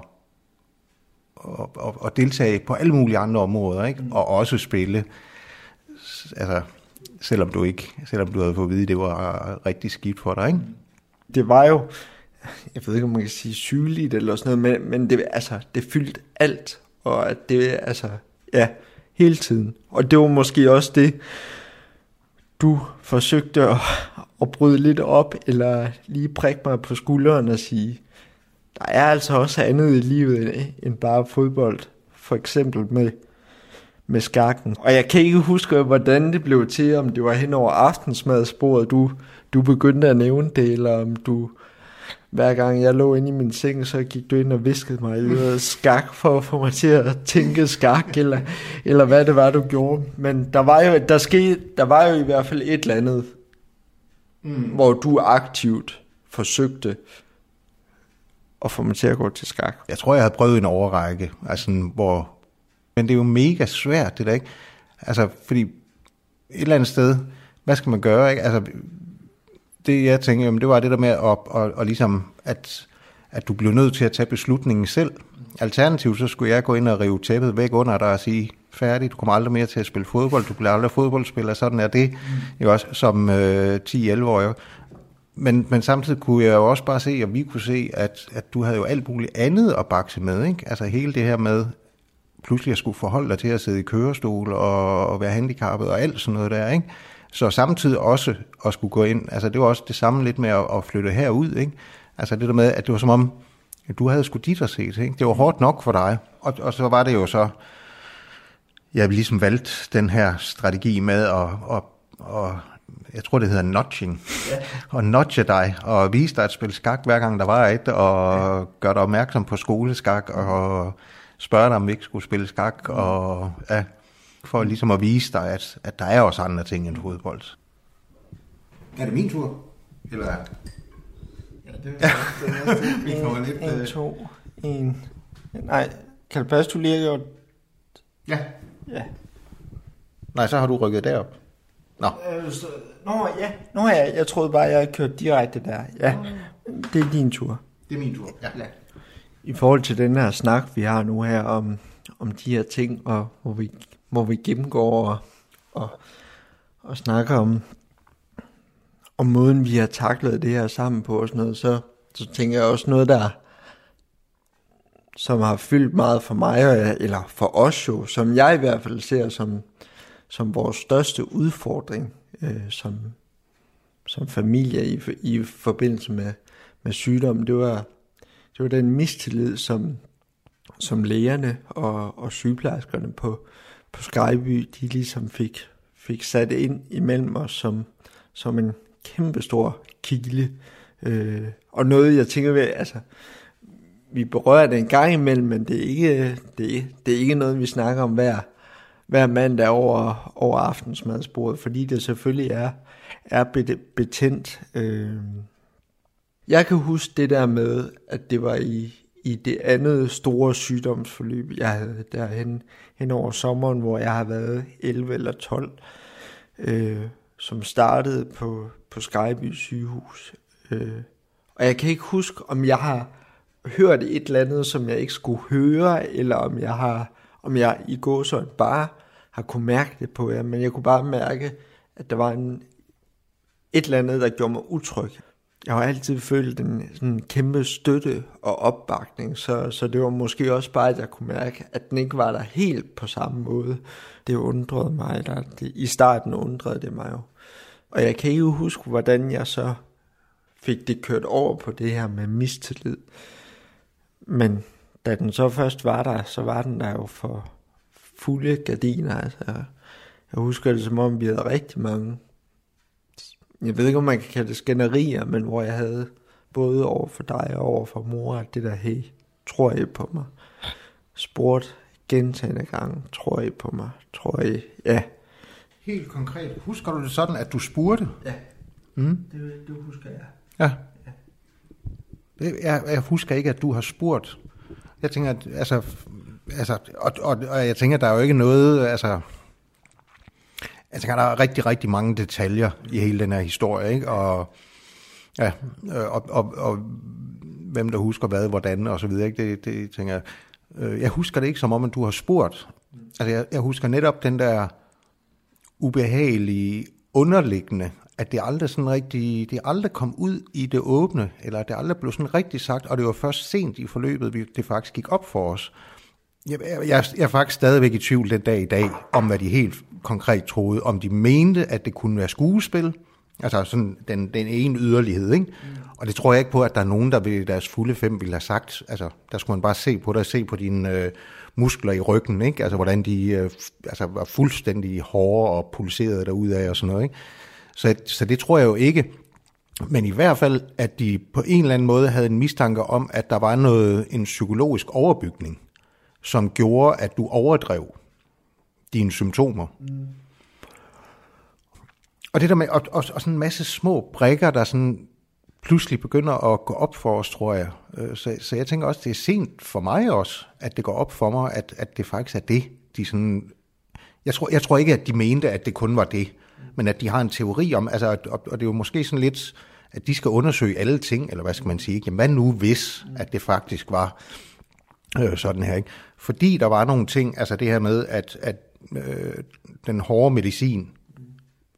at, at, at deltage på alle mulige andre områder, ikke? og også spille. Altså, selvom du ikke, selvom du havde fået at vide, at det var rigtig skidt for dig, ikke? Det var jo, jeg ved ikke, om man kan sige sygeligt eller sådan noget, men, men det, altså, det fyldte alt, og at det, altså, ja, hele tiden. Og det var måske også det, du forsøgte at, at bryde lidt op, eller lige prikke mig på skulderen og sige, der er altså også andet i livet end bare fodbold. For eksempel med, med skakken. Og jeg kan ikke huske, hvordan det blev til, om det var hen over aftensmadsbordet, du, du begyndte at nævne det, eller om du hver gang jeg lå inde i min seng, så gik du ind og viskede mig i skak for at få mig til at tænke skak, eller, eller hvad det var, du gjorde. Men der var jo, der skete, der var jo i hvert fald et eller andet, mm. hvor du aktivt forsøgte at få mig til at gå til skak. Jeg tror, jeg havde prøvet en overrække, altså, hvor... men det er jo mega svært, det der ikke? Altså, fordi et eller andet sted, hvad skal man gøre, ikke? Altså, det jeg tænker, jamen, det var det der med, at, at, at, ligesom, at, at du blev nødt til at tage beslutningen selv. Alternativt så skulle jeg gå ind og rive tæppet væk under dig og sige, færdig, du kommer aldrig mere til at spille fodbold, du bliver aldrig fodboldspiller, sådan er det, mm. også, som øh, 10-11-årig. Men, men samtidig kunne jeg jo også bare se, og vi kunne se, at, at du havde jo alt muligt andet at bakse med, ikke? Altså hele det her med, pludselig at skulle forholde dig til at sidde i kørestol og, og være handicappet og alt sådan noget der, ikke? Så samtidig også at skulle gå ind, altså det var også det samme lidt med at, at flytte herud, ikke? Altså det der med, at det var som om, at du havde sgu dit at se ikke? Det var hårdt nok for dig. Og, og så var det jo så, jeg ligesom valgt den her strategi med at, at, at jeg tror det hedder notching, ja. og notche dig, og vise dig at spille skak hver gang der var et, og ja. gøre dig opmærksom på skoleskak, og spørge dig om vi ikke skulle spille skak, og ja, for ligesom at vise dig, at, at der er også andre ting end fodbold. Er det min tur? Eller? Det er ja. Vi kommer lidt... 1, 2, 1... Nej, kan det passe, du lige har gjort... Ja. Ja. Nej, så har du rykket derop. Nå. Øh, så, nå, ja. Nå, ja. Jeg troede bare, jeg kørte direkte der. Ja, det er din tur. Det er min tur, ja. ja. I forhold til den her snak, vi har nu her om, om de her ting, og hvor vi hvor vi gennemgår og, og, og snakker om, og måden, vi har taklet det her sammen på og sådan noget, så, så tænker jeg også noget, der som har fyldt meget for mig, eller for os jo, som jeg i hvert fald ser som, som vores største udfordring øh, som, som familie i, i forbindelse med, med sygdommen, det var, det var den mistillid, som, som lægerne og, og sygeplejerskerne på, på Skyby, de ligesom fik, fik sat ind imellem os som, som en kæmpestor kile. Øh, og noget, jeg tænker ved, altså, vi berører det en gang imellem, men det er ikke, det, det er ikke noget, vi snakker om hver, hver mandag over, over aftensmadsbordet, fordi det selvfølgelig er, er betændt. Øh. Jeg kan huske det der med, at det var i, i det andet store sygdomsforløb, jeg havde derhen hen over sommeren, hvor jeg har været 11 eller 12, øh, som startede på, på Skyby sygehus. Øh. Og jeg kan ikke huske, om jeg har hørt et eller andet, som jeg ikke skulle høre, eller om jeg har om jeg i går så bare har kunne mærke det på jer, men jeg kunne bare mærke, at der var en, et eller andet, der gjorde mig utryg. Jeg har altid følt en sådan kæmpe støtte og opbakning, så, så det var måske også bare, at jeg kunne mærke, at den ikke var der helt på samme måde. Det undrede mig, der det, i starten undrede det mig jo. Og jeg kan ikke huske, hvordan jeg så fik det kørt over på det her med mistillid. Men da den så først var der, så var den der jo for fulde gardiner. Altså, jeg husker det som om, vi havde rigtig mange, jeg ved ikke, om man kan kalde det skænderier, men hvor jeg havde både over for dig og over for mor, at det der, hey, tror I på mig? Spurgt gentagende gange, tror I på mig? Tror I? Ja. Helt konkret, husker du det sådan, at du spurgte? Ja, mm. det, det husker jeg. Ja. ja. Jeg, jeg husker ikke, at du har spurgt. Jeg tænker, at, altså, altså og, og, og jeg tænker, der er jo ikke noget, altså, altså der er rigtig, rigtig mange detaljer i hele den her historie, ikke? Og, ja, øh, og, og, og hvem der husker hvad, hvordan og så videre, ikke? Det, det tænker jeg. Øh, jeg husker det ikke som om, at du har spurgt. Altså, jeg, jeg husker netop den der ubehagelige, underliggende, at det aldrig sådan rigtig, det aldrig kom ud i det åbne, eller det aldrig blev sådan rigtig sagt, og det var først sent i forløbet, det faktisk gik op for os. Jeg, jeg, jeg er faktisk stadigvæk i tvivl den dag i dag, om hvad de helt konkret troede, om de mente, at det kunne være skuespil, altså sådan den, den ene yderlighed, ikke? Mm. Og det tror jeg ikke på, at der er nogen, der ved deres fulde fem ville have sagt, altså der skulle man bare se på det, se på dine øh, muskler i ryggen, ikke? Altså hvordan de øh, altså, var fuldstændig hårde og pulserede derudad og sådan noget, ikke? Så, så det tror jeg jo ikke. Men i hvert fald, at de på en eller anden måde havde en mistanke om, at der var noget en psykologisk overbygning, som gjorde, at du overdrev dine symptomer. Mm. Og det der med, og, og, og sådan en masse små brikker, der sådan pludselig begynder at gå op for os, tror jeg. Øh, så, så jeg tænker også, det er sent for mig også, at det går op for mig, at, at det faktisk er det, de sådan... Jeg tror, jeg tror ikke, at de mente, at det kun var det men at de har en teori om, altså, og, og det er jo måske sådan lidt, at de skal undersøge alle ting, eller hvad skal man sige, jamen hvad nu hvis, at det faktisk var øh, sådan her, ikke? Fordi der var nogle ting, altså det her med, at, at øh, den hårde medicin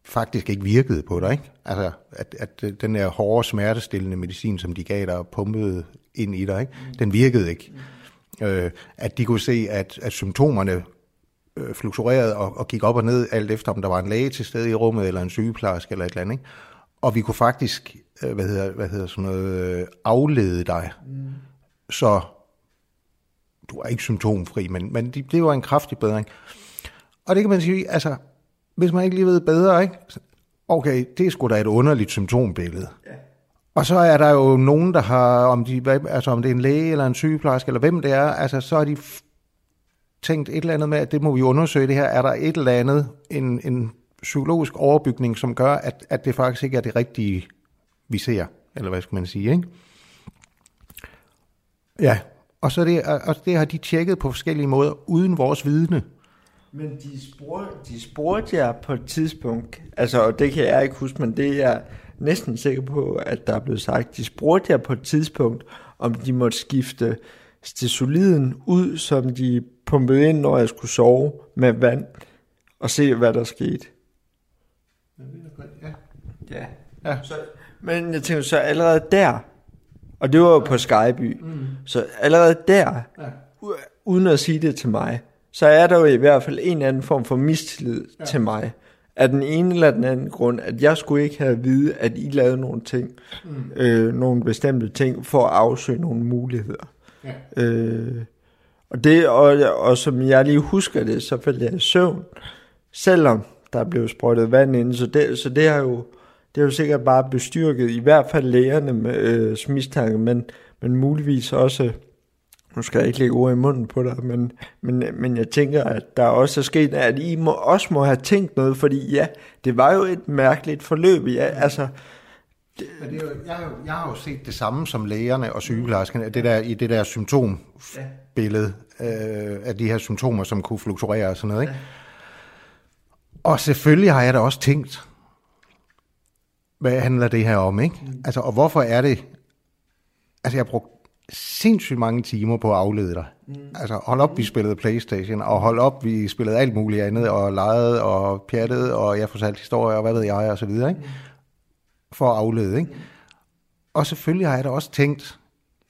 faktisk ikke virkede på dig, ikke? Altså, at, at den der hårde, smertestillende medicin, som de gav dig og pumpede ind i dig, ikke? den virkede ikke. Øh, at de kunne se, at, at symptomerne øh, fluktuerede og, og gik op og ned, alt efter om der var en læge til stede i rummet, eller en sygeplejerske eller et eller andet. Ikke? Og vi kunne faktisk, øh, hvad, hedder, hvad hedder sådan noget, øh, aflede dig. Mm. Så du er ikke symptomfri, men, men det, det var en kraftig bedring. Og det kan man sige, altså, hvis man ikke lige ved bedre, ikke? okay, det er sgu da et underligt symptombillede. Ja. Og så er der jo nogen, der har, om, de, altså om det er en læge eller en sygeplejerske, eller hvem det er, altså så er de tænkt et eller andet med, at det må vi undersøge det her. Er der et eller andet, en, en psykologisk overbygning, som gør, at, at det faktisk ikke er det rigtige, vi ser? Eller hvad skal man sige, ikke? Ja, og så det, og det har de tjekket på forskellige måder, uden vores vidne. Men de spurgte, de spurgte jer på et tidspunkt, altså, og det kan jeg ikke huske, men det er jeg næsten sikker på, at der er blevet sagt, de spurgte jer på et tidspunkt, om de måtte skifte stesoliden ud, som de pumpede ind, når jeg skulle sove med vand, og se, hvad der skete. Ja. Ja. ja. Så, men jeg tænker så allerede der, og det var jo på Skyby, mm. så allerede der, ja. uden at sige det til mig, så er der jo i hvert fald en anden form for mistillid ja. til mig. Af den ene eller den anden grund, at jeg skulle ikke have at vide, at I lavede nogle ting, mm. øh, nogle bestemte ting, for at afsøge nogle muligheder. Ja. Øh, Og, det, og, og som jeg lige husker det, så faldt jeg i søvn, selvom der blev sprøjtet vand ind. Så det, så det har jo, det har jo sikkert bare bestyrket, i hvert fald lægerne med øh, mistanke, men, men muligvis også, nu skal jeg ikke lægge ord i munden på dig, men, men, men jeg tænker, at der også er sket, at I må, også må have tænkt noget, fordi ja, det var jo et mærkeligt forløb. Ja, altså, det, Men det er jo, jeg, har jo, jeg har jo set det samme som lægerne og sygeplejerskerne, det der, i det der symptombillede øh, af de her symptomer, som kunne fluktuere og sådan noget. Ikke? Og selvfølgelig har jeg da også tænkt, hvad handler det her om, ikke? Mm. Altså, og hvorfor er det... Altså, jeg har brugt sindssygt mange timer på at aflede dig. Mm. Altså, hold op, vi spillede Playstation, og hold op, vi spillede alt muligt andet, og legede, og pjattede, og jeg fortalte historier, og hvad ved jeg, og så videre, ikke? Mm. For at aflede, ikke? Mm. Og selvfølgelig har jeg da også tænkt,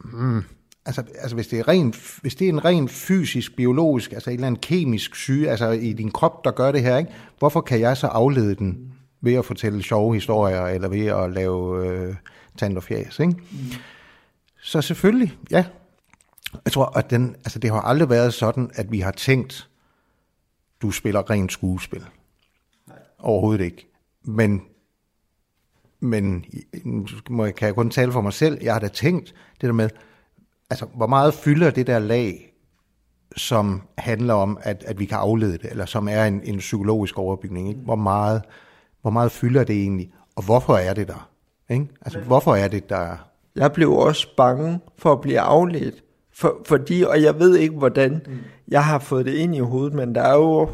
mm, altså, altså hvis, det er ren, hvis det er en ren fysisk, biologisk, altså en eller anden kemisk syge, altså i din krop, der gør det her, ikke? hvorfor kan jeg så aflede den ved at fortælle sjove historier, eller ved at lave øh, tand og fjæs, ikke? Mm. Så selvfølgelig, ja. Jeg tror, at den, altså det har aldrig været sådan, at vi har tænkt, du spiller rent skuespil. Nej. Overhovedet ikke. Men, men må jeg, kan jeg kun tale for mig selv, jeg har da tænkt det der med, altså hvor meget fylder det der lag, som handler om, at, at vi kan aflede det, eller som er en, en psykologisk overbygning. Ikke? Hvor, meget, hvor meget fylder det egentlig, og hvorfor er det der? Ikke? Altså, hvorfor er det der? Jeg blev også bange for at blive afledt, for, fordi, og jeg ved ikke, hvordan mm. jeg har fået det ind i hovedet, men der er jo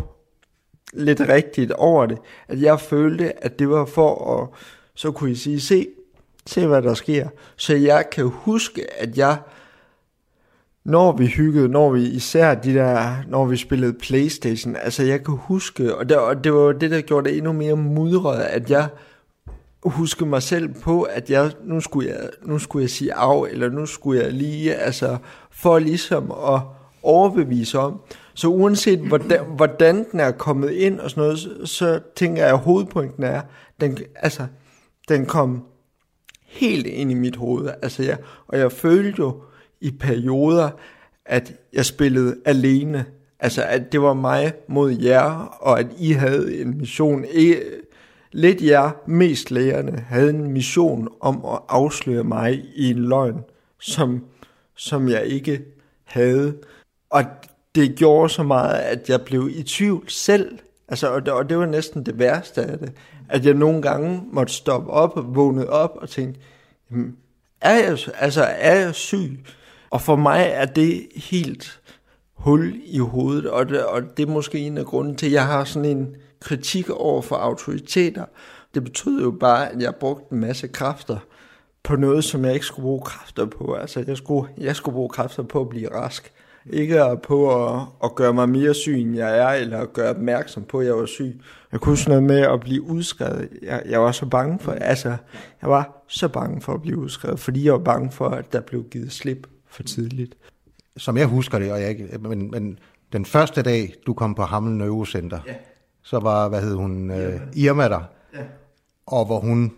lidt rigtigt over det, at jeg følte, at det var for at, så kunne I sige, se, se hvad der sker. Så jeg kan huske, at jeg når vi hyggede, når vi især de der, når vi spillede Playstation, altså jeg kan huske, og det, og det var det, der gjorde det endnu mere mudret, at jeg huske mig selv på, at jeg, nu, skulle jeg, nu skulle jeg sige af, eller nu skulle jeg lige, altså for ligesom at overbevise om. Så uanset hvordan, hvordan den er kommet ind og sådan noget, så, så tænker jeg, at hovedpunkten er, den, altså, den kom helt ind i mit hoved. Altså jeg, og jeg følte jo, i perioder, at jeg spillede alene. Altså, at det var mig mod jer, og at I havde en mission. Lidt jer, mest lægerne, havde en mission om at afsløre mig i en løgn, som, som jeg ikke havde. Og det gjorde så meget, at jeg blev i tvivl selv. Altså, og, det, og det var næsten det værste af det. At jeg nogle gange måtte stoppe op og vågne op og tænke, er jeg, altså, er jeg syg? Og for mig er det helt hul i hovedet, og det, og det er måske en af grunden til, at jeg har sådan en kritik over for autoriteter. Det betød jo bare, at jeg brugte en masse kræfter på noget, som jeg ikke skulle bruge kræfter på. Altså, jeg skulle, jeg skulle bruge kræfter på at blive rask. Ikke på at, at gøre mig mere syg, end jeg er, eller at gøre opmærksom på, at jeg var syg. Jeg kunne sådan noget med at blive udskrevet. Jeg, jeg var så bange for, altså, jeg var så bange for at blive udskrevet, fordi jeg var bange for, at der blev givet slip for tidligt. Som jeg husker det, og jeg ikke, men, men den første dag, du kom på Hammel Neurocenter, ja. så var, hvad hed hun, Irma, uh, Irma der, ja. og hvor hun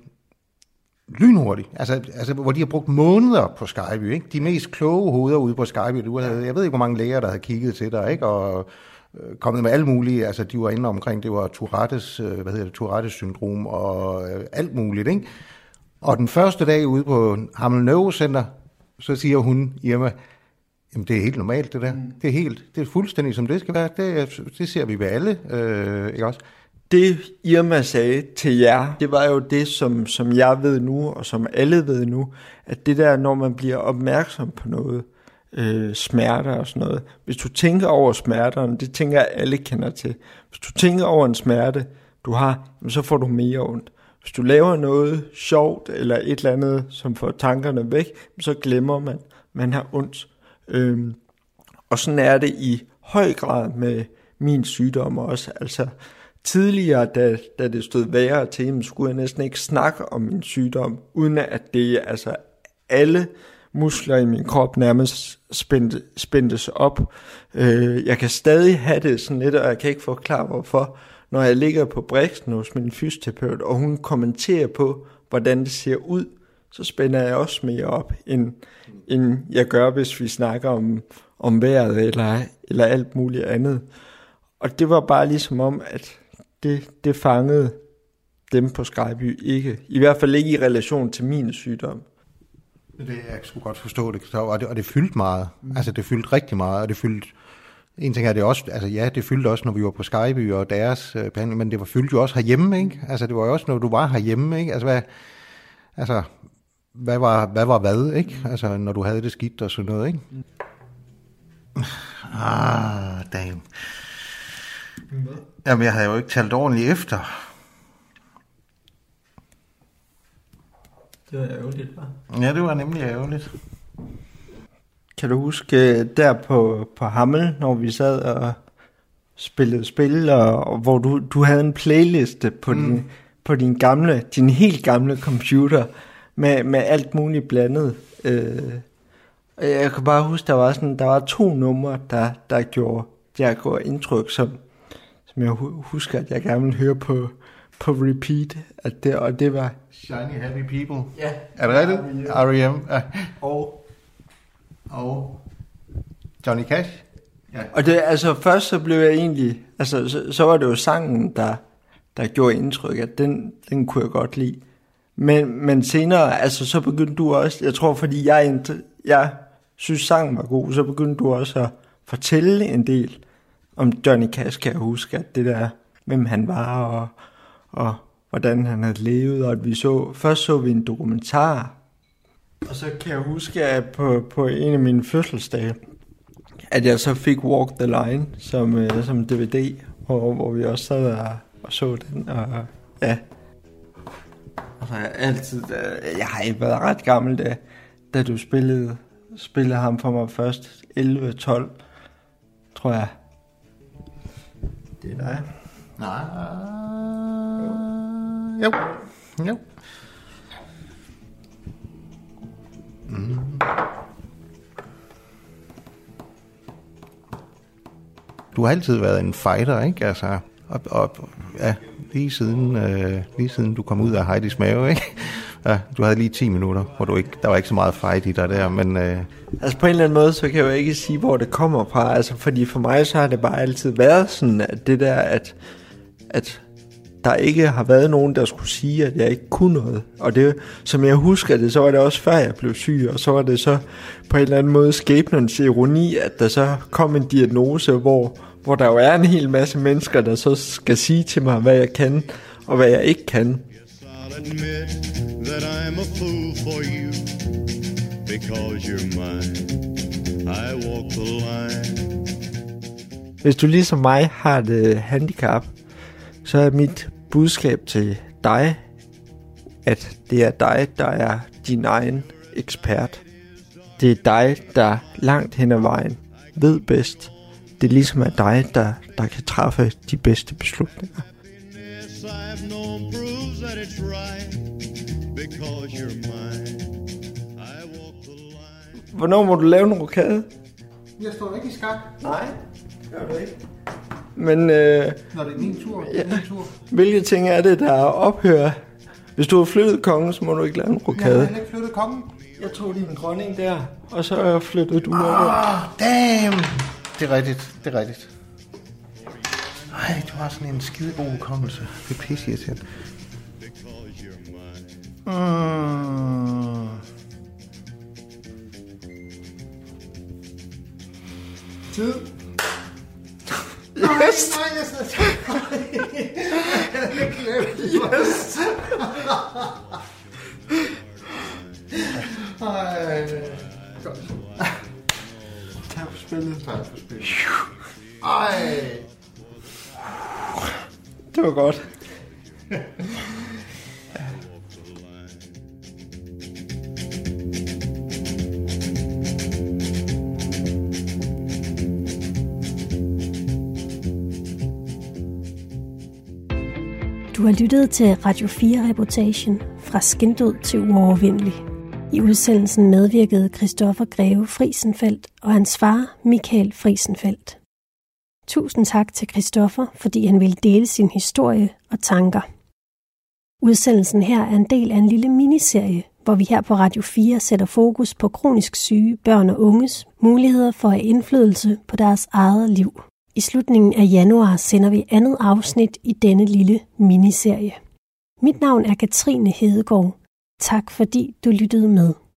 lynhurtigt, altså, altså hvor de har brugt måneder på Skype, ikke? de mest kloge hoveder ude på Skype, du havde, jeg ved ikke, hvor mange læger, der havde kigget til dig, ikke? og øh, kommet med alle mulige, altså de var inde omkring, det var Tourettes, øh, hvad hedder det, Tourettes syndrom og øh, alt muligt, ikke? Og den første dag ude på Hammel Neurocenter, så siger hun, Irma, jamen det er helt normalt det der. Mm. Det er helt, det er fuldstændig som det skal være. Det, det ser vi ved alle, øh, ikke også? Det Irma sagde til jer, det var jo det, som, som jeg ved nu, og som alle ved nu, at det der, når man bliver opmærksom på noget, øh, smerter og sådan noget. Hvis du tænker over smerterne, det tænker jeg alle kender til. Hvis du tænker over en smerte, du har, så får du mere ondt. Hvis du laver noget sjovt eller et eller andet, som får tankerne væk, så glemmer man, man har ondt. Øhm, og sådan er det i høj grad med min sygdom også. Altså tidligere, da, da det stod værre til, skulle jeg næsten ikke snakke om min sygdom, uden at det altså alle muskler i min krop nærmest spændte, spændtes op. Øh, jeg kan stadig have det sådan lidt, og jeg kan ikke forklare hvorfor, når jeg ligger på briksen hos min fysioterapeut, og hun kommenterer på, hvordan det ser ud, så spænder jeg også mere op, end, end jeg gør, hvis vi snakker om, om vejret eller, eller alt muligt andet. Og det var bare ligesom om, at det, det fangede dem på Skyby ikke. I hvert fald ikke i relation til min sygdom. Det jeg skulle godt forstå det, og det, og det fyldte meget. Mm. Altså det fyldte rigtig meget, og det fyldte en ting er det også, altså ja, det fyldte også, når vi var på Skyby og deres øh, behandling, men det var fyldte jo også herhjemme, ikke? Altså det var jo også, når du var herhjemme, ikke? Altså hvad, altså, hvad var, hvad var hvad, ikke? Altså når du havde det skidt og sådan noget, ikke? Ah, damn. Jamen, jeg havde jo ikke talt ordentligt efter. Det var ærgerligt, hva'? Ja, det var nemlig ærgerligt. Kan du huske der på, på Hammel, når vi sad og spillede spil, og, og hvor du, du havde en playliste på, mm. din, på din gamle, din helt gamle computer, med, med alt muligt blandet. Øh, jeg kan bare huske, der var sådan, der var to numre, der, der gjorde, der gjorde indtryk, som, som jeg husker, at jeg gerne ville høre på, på repeat, at det, og det var... Shiny Happy People. Ja. Er det rigtigt? R.E.M. Ja. Og og Johnny Cash. Ja. Og det, altså først så blev jeg egentlig, altså så, så var det jo sangen, der, der gjorde indtryk, at den, den kunne jeg godt lide. Men, men senere, altså så begyndte du også, jeg tror fordi jeg, jeg synes sangen var god, så begyndte du også at fortælle en del om Johnny Cash, kan jeg huske, at det der, hvem han var, og, og hvordan han havde levet, og at vi så, først så vi en dokumentar og så kan jeg huske, at på, på en af mine fødselsdage, at jeg så fik Walk the Line som, uh, som DVD, hvor, hvor vi også sad og, og så den, og ja. Og så har jeg altid, uh, jeg har ikke været ret gammel, da, da du spillede, spillede ham for mig først, 11-12, tror jeg. Det er dig. Nej. Jo. Jo. Mm. Du har altid været en fighter, ikke? Altså, og, op, ja, lige siden, øh, lige siden du kom ud af Heidis mave, ikke? Ja, du havde lige 10 minutter, hvor du ikke, der var ikke så meget fight i dig der, men... Øh... Altså på en eller anden måde, så kan jeg jo ikke sige, hvor det kommer fra, altså fordi for mig så har det bare altid været sådan, at det der, at, at der ikke har været nogen, der skulle sige, at jeg ikke kunne noget. Og det, som jeg husker det, så var det også før jeg blev syg, og så var det så på en eller anden måde skæbnens ironi, at der så kom en diagnose, hvor, hvor der jo er en hel masse mennesker, der så skal sige til mig, hvad jeg kan, og hvad jeg ikke kan. Hvis du ligesom mig har det handicap, så er mit budskab til dig, at det er dig, der er din egen ekspert. Det er dig, der langt hen ad vejen ved bedst. Det er ligesom er dig, der, der kan træffe de bedste beslutninger. Hvornår må du lave en rokade? Jeg står ikke i skak. Nej, gør du ikke. Men, øh, Når det er min tur, ja. min tur. Hvilke ting er det, der ophører? Hvis du har flyttet kongen, så må du ikke lave en rokade. Jeg har ikke flyttet kongen. Jeg tog din dronning der, og så flyttede du oh, over. damn! Det er rigtigt, det er rigtigt. Ej, du har sådan en skide god hukommelse. Det er pisse irriterende. Mm. Tid. Yes. Nej, nej, yes. Ej. Godt. Tak for spillet. Tak for spillet. Ej. Det var godt. Du har lyttet til Radio 4-reportagen fra skindød til uovervindelig. I udsendelsen medvirkede Christoffer Greve Frisenfeldt og hans far Michael Frisenfeldt. Tusind tak til Christoffer, fordi han ville dele sin historie og tanker. Udsendelsen her er en del af en lille miniserie, hvor vi her på Radio 4 sætter fokus på kronisk syge børn og unges muligheder for at have indflydelse på deres eget liv. I slutningen af januar sender vi andet afsnit i denne lille miniserie. Mit navn er Katrine Hedegaard. Tak fordi du lyttede med.